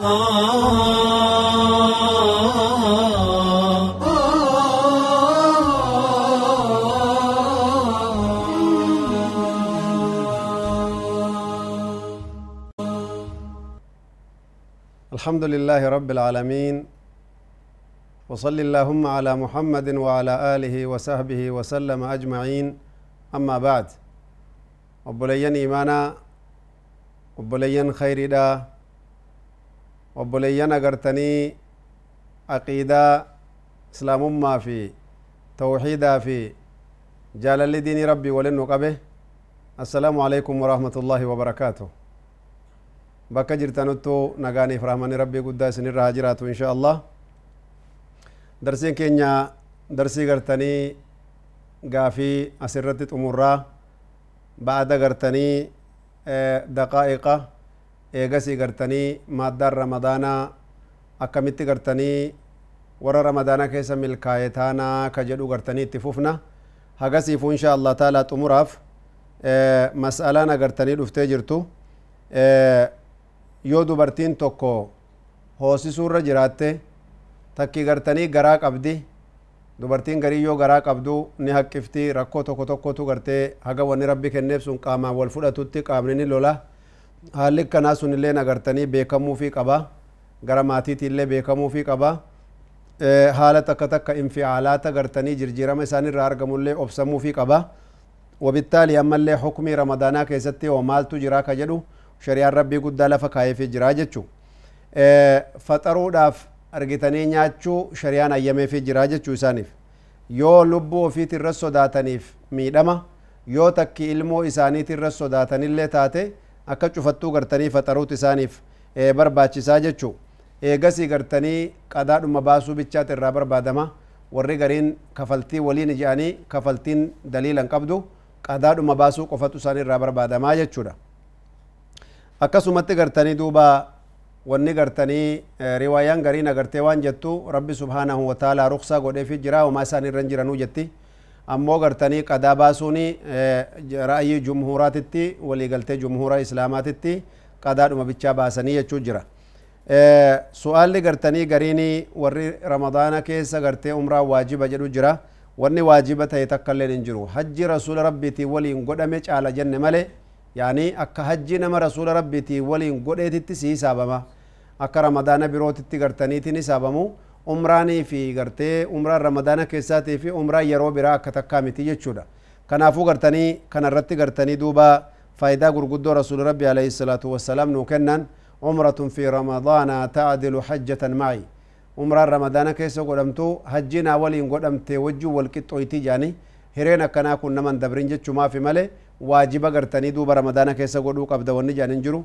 الحمد لله رب العالمين وصل اللهم على محمد وعلى آله وصحبه وسلم أجمعين أما بعد. وبلين إيمانا وبلين خير أغرتني عقيدة إسلام ما في توحيدا في جلال دين ربي ولن قبه السلام عليكم ورحمة الله وبركاته bakka jirtanuttu nagaaniif rahmani rabbii guddaa isinirra haa jiraatu insha allah darsiin keenya darsii gartanii gaafii asirratti xumurraa ba'ada gartanii daqaa'iqa eegasii gartanii maaddaan ramadaanaa akkamitti gartanii warra ramadaana keessa milkaa'e taanaa ka jedhu gartanii itti fufna hagasiifu insha allah taalaa xumuraaf mas'alaan agartanii dhuftee jirtu yoo dubartiin tokko hoosisuurra jiraatte takki gartanii garaa qabdi dubartiin garii yoo garaa qabdu ni haqqifti rakkoo tokko tokkotu gartee haga wanni rabbi kenneef sun qaamaan wal fudhatutti qaamni ni lola haalli akkanaa sun illee agartanii beekamuufii qaba gara maatiiti illee beekamuufii qaba haala takka takka inficaalaata gartanii jirjiirama isaanirraa argamullee obsamuufii qaba wabittaali ammallee hukmii ramadaanaa keessatti hoo maaltu jiraa ka jedhu shari'aan rabbii guddaa lafa kaayefii jira jechu faxaruudhaaf argitanii nyaachuu shari'aan ayyameefii jira jechuu isaaniif yoo lubbuu ofiit irra sodaataniif miidhama yoo takki ilmoo isaaniit irra sodaatanillee taate akka cufattuu gartanii faxaruut isaaniif barbaachisaa jechuu eegasii gartanii qadaadhuma baasuu bichaat irraa barbaadama warri gariin kafaltii waliin ija'anii kafaltiin daliilan qabdu qadaadhuma baasuu qofatu isaan irraa barbaadamaa jechuudha akkasumatti gartanii duuba wanni gartanii riwaayaan gariin agartee waan jettu rabbi subhaanahu wataalaa ruksaa godheefi jira homaa isaan irran jiranuu jetti ammoo gartanii qadaa baasuuni ra'ayii jumhuuraatitti waliigaltee jumhuura islaamaatitti qadaadhuma bichaa baasanii jechuu jira su'aalli gartanii gariin warri ramadaana keessa gartee umraa waajiba jedhu jira wanni waajiba ta'e takkailleen hin jiru hajji rasuula rabbiitii waliin godhame caala jenne malee yaani akka hajji nama rasuula rabbiitii waliin godheetitti si hisaabama akka ramadaana birootitti gartaniitiin hisaabamu umraanii fi gartee umraan ramadaana keessaatii fi umraan yeroo biraa akka takkaa miti jechuudha kanaafuu gartanii kanarratti gartanii duuba faayidaa gurguddoo rasuula rabbi alayhi salaatu wassalaam nuu kennan umratun fi ramadaana ta'dilu hajjatan ma'i umraan ramadaana keessa godhamtu hajjinaa waliin godhamte wajjin walqixxooyti jaani hireen akkanaa kun naman dabrin jechumaafi malee waajiba gartanii duuba ramadaana keessa godhuu qabda wanni jaan hin jiru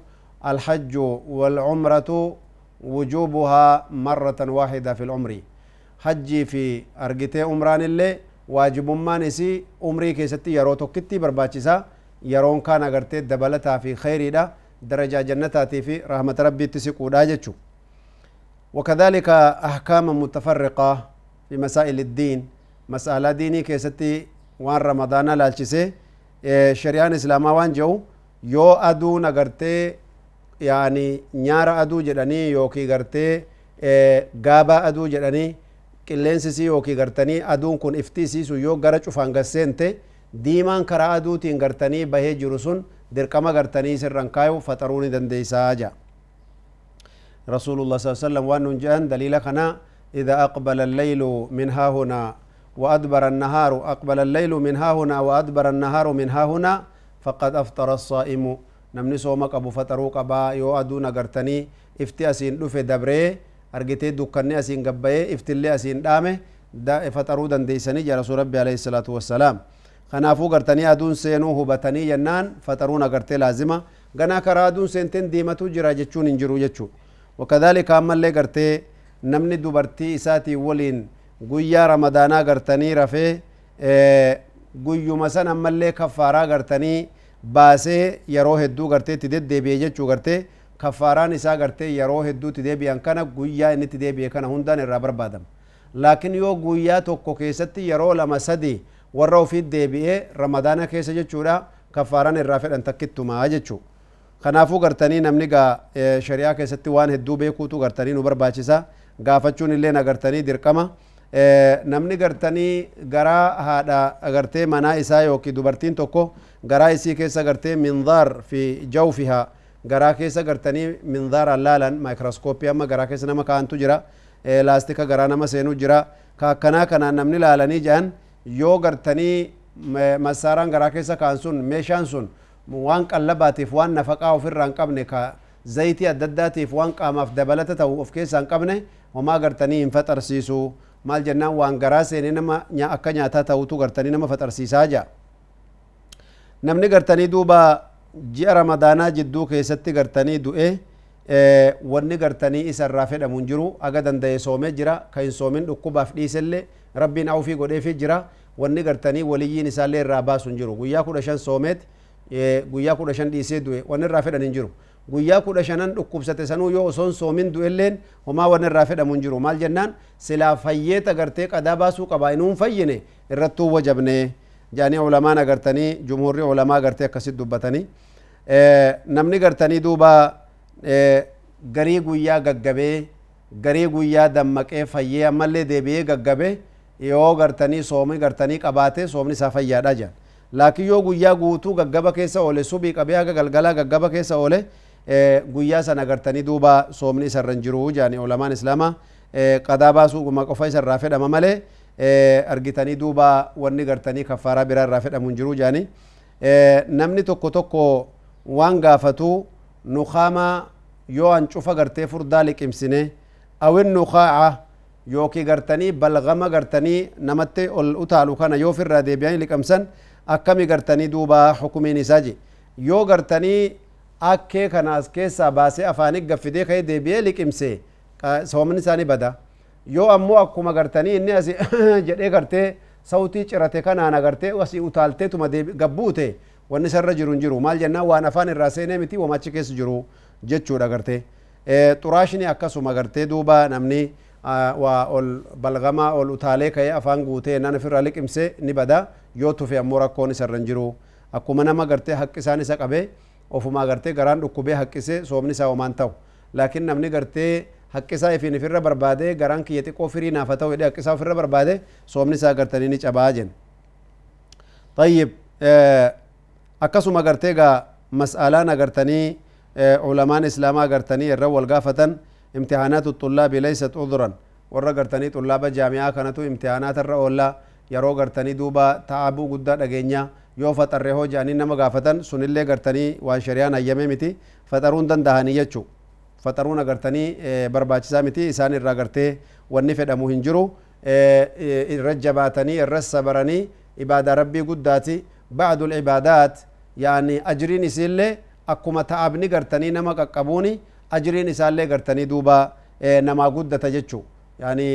وجوبها مرة واحدة في العمر. حجي في أرجتي عمران اللي واجب ما نسي عمري كي ستي يروتو كتي برباچسا يرون كان أغرتي دبلتا في خيري دا درجة جنتاتي في رحمة ربي تسيقو دا جيشو. وكذلك أحكام متفرقة في مسائل الدين. مسألة ديني كي ستي وان رمضان لالچسي إيه، شريان اسلاما وان جو يو أدو نغرتي يعني نيارا أدو جراني يوكي غرتي غابا أدو جراني كلينسي يوكي غرتني أدون كون افتيسي سو يو غرچ فانغسين تي ديمان كرا أدو تين غرتني بهي جروسون درقما غرتني سر رنكايو فتروني دندي ساجا رسول الله صلى الله عليه وسلم وان نجان دليل خنا إذا أقبل الليل من ها هنا وأدبر النهار أقبل الليل من ها هنا وأدبر النهار من ها هنا فقد أفطر الصائم أبو فترو قبا يو أدونا قرتني افتي أسين دفي دبري أرجتي دكاني أسين قباي افتي اللي أسين دامه دا فترو دنديسني جا رسول ربي عليه الصلاة والسلام kanaafuu gartanii aduun seenuu hubatanii jennaan faxaruun agartee laazima ganaa karaa aduun seenteen deematu jira jechuun hin jiru jechuu wakadhalika ammallee gartee namni dubartii isaatii waliin guyyaa ramadaanaa gartanii rafee guyyuma san ammallee kaffaaraa gartanii baasee yeroo hedduu gartee itti deddeebi'e jechuu gartee kaffaaraan isaa gartee yeroo hedduu itti deebi'an kana guyyaa inni itti deebi'e kana hundaan irraa barbaadama laakiin yoo guyyaa tokko keessatti yeroo lama sadi warra ofiit deebi'ee ramadaana keessa jechuudha kaffaaraan irraa fedhan takkittumaa jechuu kanaafuu gartanii namni gaa shari'aa keessatti waan hedduu beekuutu gartanii nu barbaachisa gaafachuun illee agartanii dirqama namni gartanii garaa haadha agartee manaa isaa yookiin dubartiin tokko garaa isii keessa gartee minzaar fi jawfihaa garaa keessa gartanii minzaaraan laalan maayikirooskooppii amma garaa keessa nama kaa'antu jira laastika garaa nama seenuu jira ka kanaan namni laalanii jedhan yoo gartanii masaaraan garaa keessa kaa'an sun meeshaan sun waan qallabaatiif waan nafaqaa ofirraa hin qabne ka zayitii adda addaatiif waan qaamaaf dabalata ta'u of keessaa hin qabne homaa gartanii hin faxarsiisu maal jennaan waan garaa seenee nama akka nyaataa ta'utu gartanii nama faxarsiisaa jaa namni gartanii duuba ji'a ramadaanaa jidduu keessatti gartanii du'e wanni gartanii isa irraa fedhamu hin jiru aga danda'e soomee jira ka hin soomin dhukkubaaf dhiisellee rabbiin awfii godheefi jira wanni gartanii waliyyiin isaallee irraa baasu hin jiru guyyaa kudha shan soomeet guyyaa kudha shan dhiisee du'e wanni irraa fedhan hin jiru guyyaa kudha shanan dhukkubsate sanuu yoo osoon soomin du'elleen homaa wanni irraa fedhamu hin jiru maal jennaan silaa fayyeeta gartee qadaa baasuu qaba inuun fayyine irrattuu wajabne jaanii ulamaan agartanii jumhurri ulamaa agartee akkasit dubbatanii namni gartanii duuba garii guyyaa gaggabee garii guyyaa dammaqee fayyee ammallee deebi'ee gaggabe yoo gartanii soomii gartanii qabaate soomni isaa fayyaadha jedhan laakiin yoo guyyaa guutuu gaggaba keessa oole subii qabee haga galgalaa gaggaba keessa oole guyyaa sana gartanii duuba soomni isarra hin jiru jedhani ulamaan islaamaa qadaa baasuu qofa isarraa fedhama malee argitanii duuba wanni gartanii kaffaaraa biraa irraa fedhamu hin jiru jedhani namni tokko tokko waan gaafatu nukaama yoo an cufa gartee furdaa liqimsine awin nukaaca yooki gartanii balgama gartanii namatti ol utaalu kana yoo firraa deebi'anii liqamsan akkami gartanii duuba xukumiin isaa yoo gartanii akkee kanaas keessaa baasee afaanii gaffidee ka'ee deebi'ee liqimse soomni isaanii bada yoo ammoo akkuma gartanii inni asi jedhee gartee sautii cirate kanaan agartee asii utaalteetuma gabbuute wanni isarra jiru hin jiru maal jennaan waan afaan irraa seenee miti wamachi keessa jiru jechuudha gartee xuraashni akkasuma gartee duuba namni waa ol balgamaa ol utaalee ka'ee afaan guutee nan ofirraa liqimse ni bada yoo tufe ammoo rakkoon isarra hin jiru akkuma nama gartee haqqisaan isa qabee ofuma gartee garaan dhukkubee haqqisee soomni isaa homaan ta'u laakiin namni gartee haqqisaa ifiin ifirra barbaade garaan kiyya xiqqoo firii naafa ta'u jedhee haqqisaa ofirra barbaade soomni isaa gartanii ni cabaa jen tayyib akkasuma gartee gaa mas'alaan agartanii ulamaan islaamaa agartanii irra wal gaafatan imtihaanaatu xullaabi leysat udran warra gartanii xullaaba jaami'aa kanatu imtihaanaata irra oollaa yeroo gartanii duuba ta'abuu guddaa dhageenya yoo faxarre hoo jedhanii nama gaafatan sunillee gartanii waan shari'aan hayyame miti faxaruun dandahanii jechuu faxaruun agartanii barbaachisaa miti isaan irraa gartee wanni fedhamu hin jiru irra jabaatanii irra sabaranii ibaadaa rabbii guddaati ba'dul ibaadaat yaani ajriin isiillee akkuma ta'abni gartanii nama qaqqabuuni ajriin isaallee gartanii duuba namaa guddata jechuu yani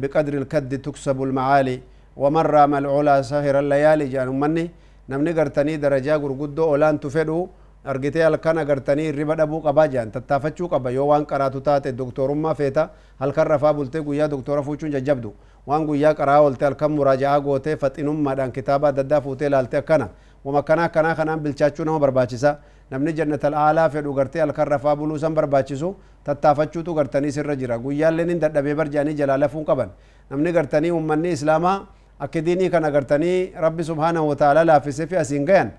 biqadri lkaddi tuksabu lmacaali waman raama alculaa sahira layaali jedhan ummanni namni gartanii darajaa gurguddoo olaantu fedhu argitee halkan agartanii hirriba dhabuu qabaa jedhan tattaafachuu qaba yoo waan qaraatu taate doktorummaa feeta halkan rafaa bultee guyyaa doktora fuuchuun jajjabdu waan guyyaa qaraa oolte halkan muraaja'aa gootee faxinummaadhaan kitaaba adda addaa fuutee laalte akkana wama akkanaa akkanaa kanaan bilchaachuu nama barbaachisa namni jannatal aalaa fedhu gartee halkan rafaa buluu san barbaachisu tattaafachuutu gartanii sirra jira guyyaalleen hin dadhabee barjaanii jalaa lafuun qaban namni gartanii ummanni islaamaa akka diinii kana gartanii rabbi subhaanahu wataala laaffisee fi asiin gayan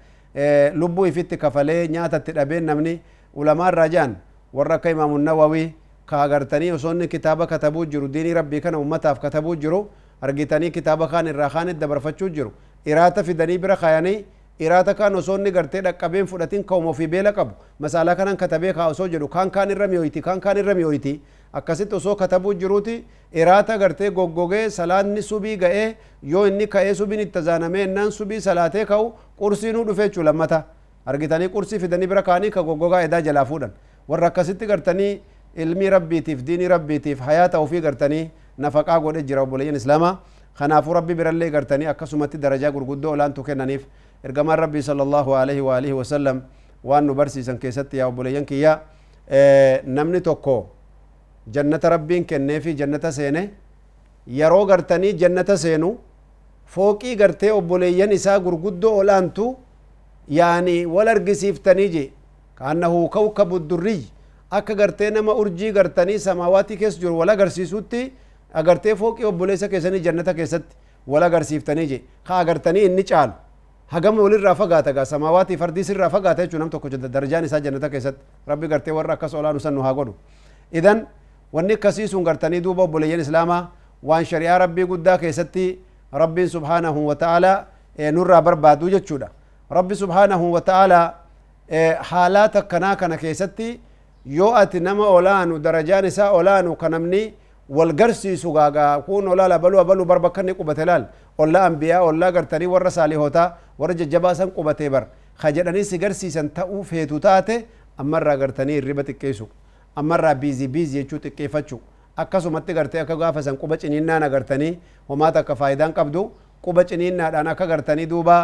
lubbuu ifitti kafalee nyaatatti dhabeen namni ulamaa irraa jedhan warra akka imaamu nawawii ka agartanii osoo inni kitaaba katabuu jiru diinii rabbii kana ummataaf katabuu jiru argitanii kitaaba kaan irraa kaanit dabarfachuu jiru iraata fidanii bira kaayanii إرادة كان وصول نقر تيدا قبين فلتين كومو في بيلا قبو مسالة كان كتبه كا وصول جلو كان كان الرمي ويتي كان كان الرمي ويتي أكسي توصو كتبو جروتي إرادة قر تي قوغو غي صلاة نسو بي يو اني كا يسو بي نتزانا مي نان كاو قرسي نو دفع چو لما أرجيتاني كرسي في دني براكاني كا قوغو غا إدا جلافو دن ورقسي تي قرتني علمي ربي تيف ديني ربي تيف حياة وفي قرتني نفقا قولي جراب بولي ينسلاما خنافو ربي برالي قرتني أكسو درجة قرقودو لأن تو ergamaan rabbii sala allahu alaihi wa alihi wasallam waan nu barsiisan keessatti yaa obboleeyyan kiyya namni tokko jannata rabbiin kenneefi jannata seene yeroo gartanii jannata seenu fooqii gartee obboleeyyan isaa gurguddoo olaantu yaani wal argisiiftanii je kaannahu kawkabu durriy akka gartee nama urjii gartanii samaawaati keessa jiru wal agarsiisutti agartee fooqii obboleessa keessanii jannata keessatti wal agarsiiftanii je ka agartanii inni caalu هجم ولي الرافعة تجا سماواتي فردي سر الرافعة تجا شو نام ساجا نتا ربي غرتي ورا كاس ولا نسان نها قنو إذن وني كسيس ونقرتني دوبا بوليان إسلاما وان شريعة ربي قد كيستي ربي سبحانه وتعالى نور رابر بادو جد ربي سبحانه وتعالى حالات كنا كنا كيستي يوأت نما أولان ودرجاني سا أولان وكنمني والقرسي سوغاغا كون ولا لا بلو بلو بربكني قبتلال ولا أنبياء ولا قرتني ورسالي هوتا warra jajjabaasan qubatee bar ka jedhanii si garsiisan ta'uu feetu taate ammarraa gartanii hirriba xiqqeessu ammarraa biizii biizii jechuu xiqqeeffachuu akkasumatti gartee akka gaafa san quba ciniinnaan agartanii homaata akka faayidaan qabdu quba ciniinnaadhaan akka gartanii duuba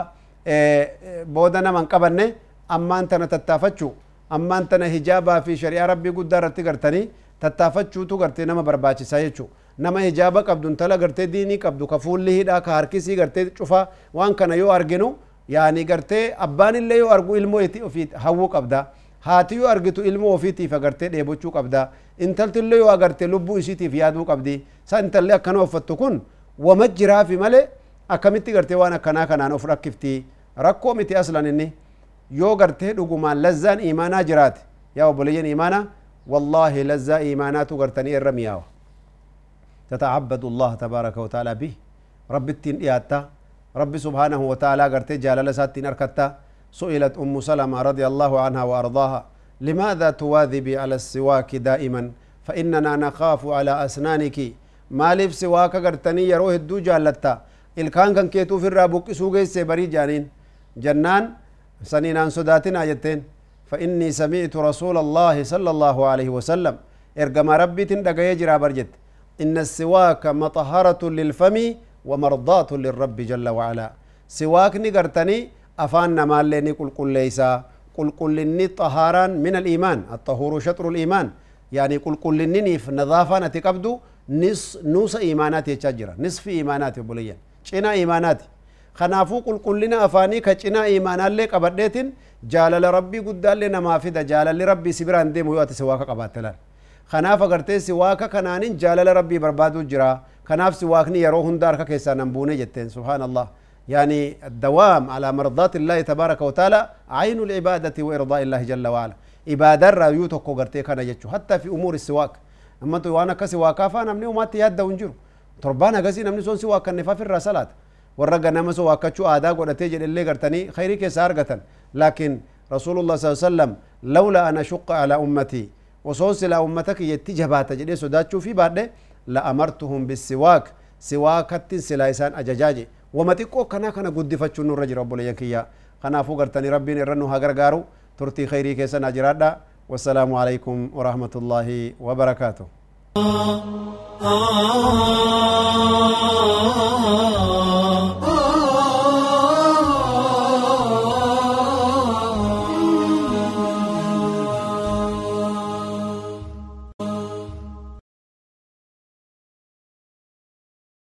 booda naman qabanne ammaan tana tattaafachuu ammaan tana hijaabaa fi shari'aa rabbii guddaa irratti gartanii tattaafachuutu gartee nama barbaachisaa jechuu nama hijaaba qabdu intala gartee diinii qabdu ka fuulli hidhaa ka harkisii gartee cufaa waan kana yoo arginu yaani gartee abbaan illee yoo argu ilmoo ofii hawwuu qabda haati yoo argitu ilmoo ofiitiif agartee dheebochuu qabda intalti illee yoo agarte lubbuu isiitiif yaaduu qabdi sa intallee akkana uffattu kun wama jiraafi malee akkamitti gartee waan akkanaa kanaan of rakkifti rakkoo miti aslan inni yoo gartee dhugumaan lazzaan imaanaa jiraate yaa obboleeyyan imaanaa wallaahi lazzaa imaanaatu gartanii irra miyaawa تتعبد الله تبارك وتعالى به. رب التين إياتا. رب سبحانه وتعالى قرتي جلال ساتين أركتا. سئلت أم سلمة رضي الله عنها وأرضاها لماذا تواذبي على السواك دائما؟ فإننا نخاف على أسنانك. maaliif si waa ka gartanii yeroo hedduu jaallatta ilkaan kan keetuu firraa buqqisuu geesse barii jaaniin jannaan saniinaan sodaatinaa jetteen فإني سمعت رسول الله صلى الله عليه وسلم. إرجما ربي تندقى يجرى برجت إن السواك مطهرة للفم ومرضاة للرب جل وعلا. سواك نقرتني أفان مالني قل قل ليس قل قل لني طهارا من الإيمان الطهور شطر الإيمان. يعني قل قل لني في نظافة نتقبدو نص نوس إيمانات يتجرى نصف إيمانات بوليا. شنا إيمانات kanaafuu qulqullina afaanii ka cinaa imaanaallee qabadheetin jaalala rabbii guddaallee namaa fida jaalalli rabbii si biraan deemu yoo ati si waaqa qabaatte laal خناف غرتي سواك كنان جال ربي بربادو جرا خناف سواكني يروه دار كيسان بوني جتين سبحان الله يعني الدوام على مرضات الله تبارك وتعالى عين العبادة وإرضاء الله جل وعلا عبادة رايوتك غرتي كان يجتشو حتى في أمور السواك أما تو وأنا كسواك فأنا مني وما تيهد ونجرو تربانا قسي نمني سون سواك النفاف الرسالات ورقا نمسو واكتشو آداغ ونتيجل اللي غرتني خيري كيسارغة لكن رسول الله صلى الله عليه وسلم لولا أنا شق على أمتي وصوص سلا أمتك يتجبات جدي سداتشو في بعد لأمرتهم بالسواك سواكت سلا إسان أججاجي ومتكو كنا كنا قد فتشو نور رجل رب ليكيا كنا فقرتني ربين نرنو هاقر قارو ترتي خيري كيسان أجرادا والسلام عليكم ورحمة الله وبركاته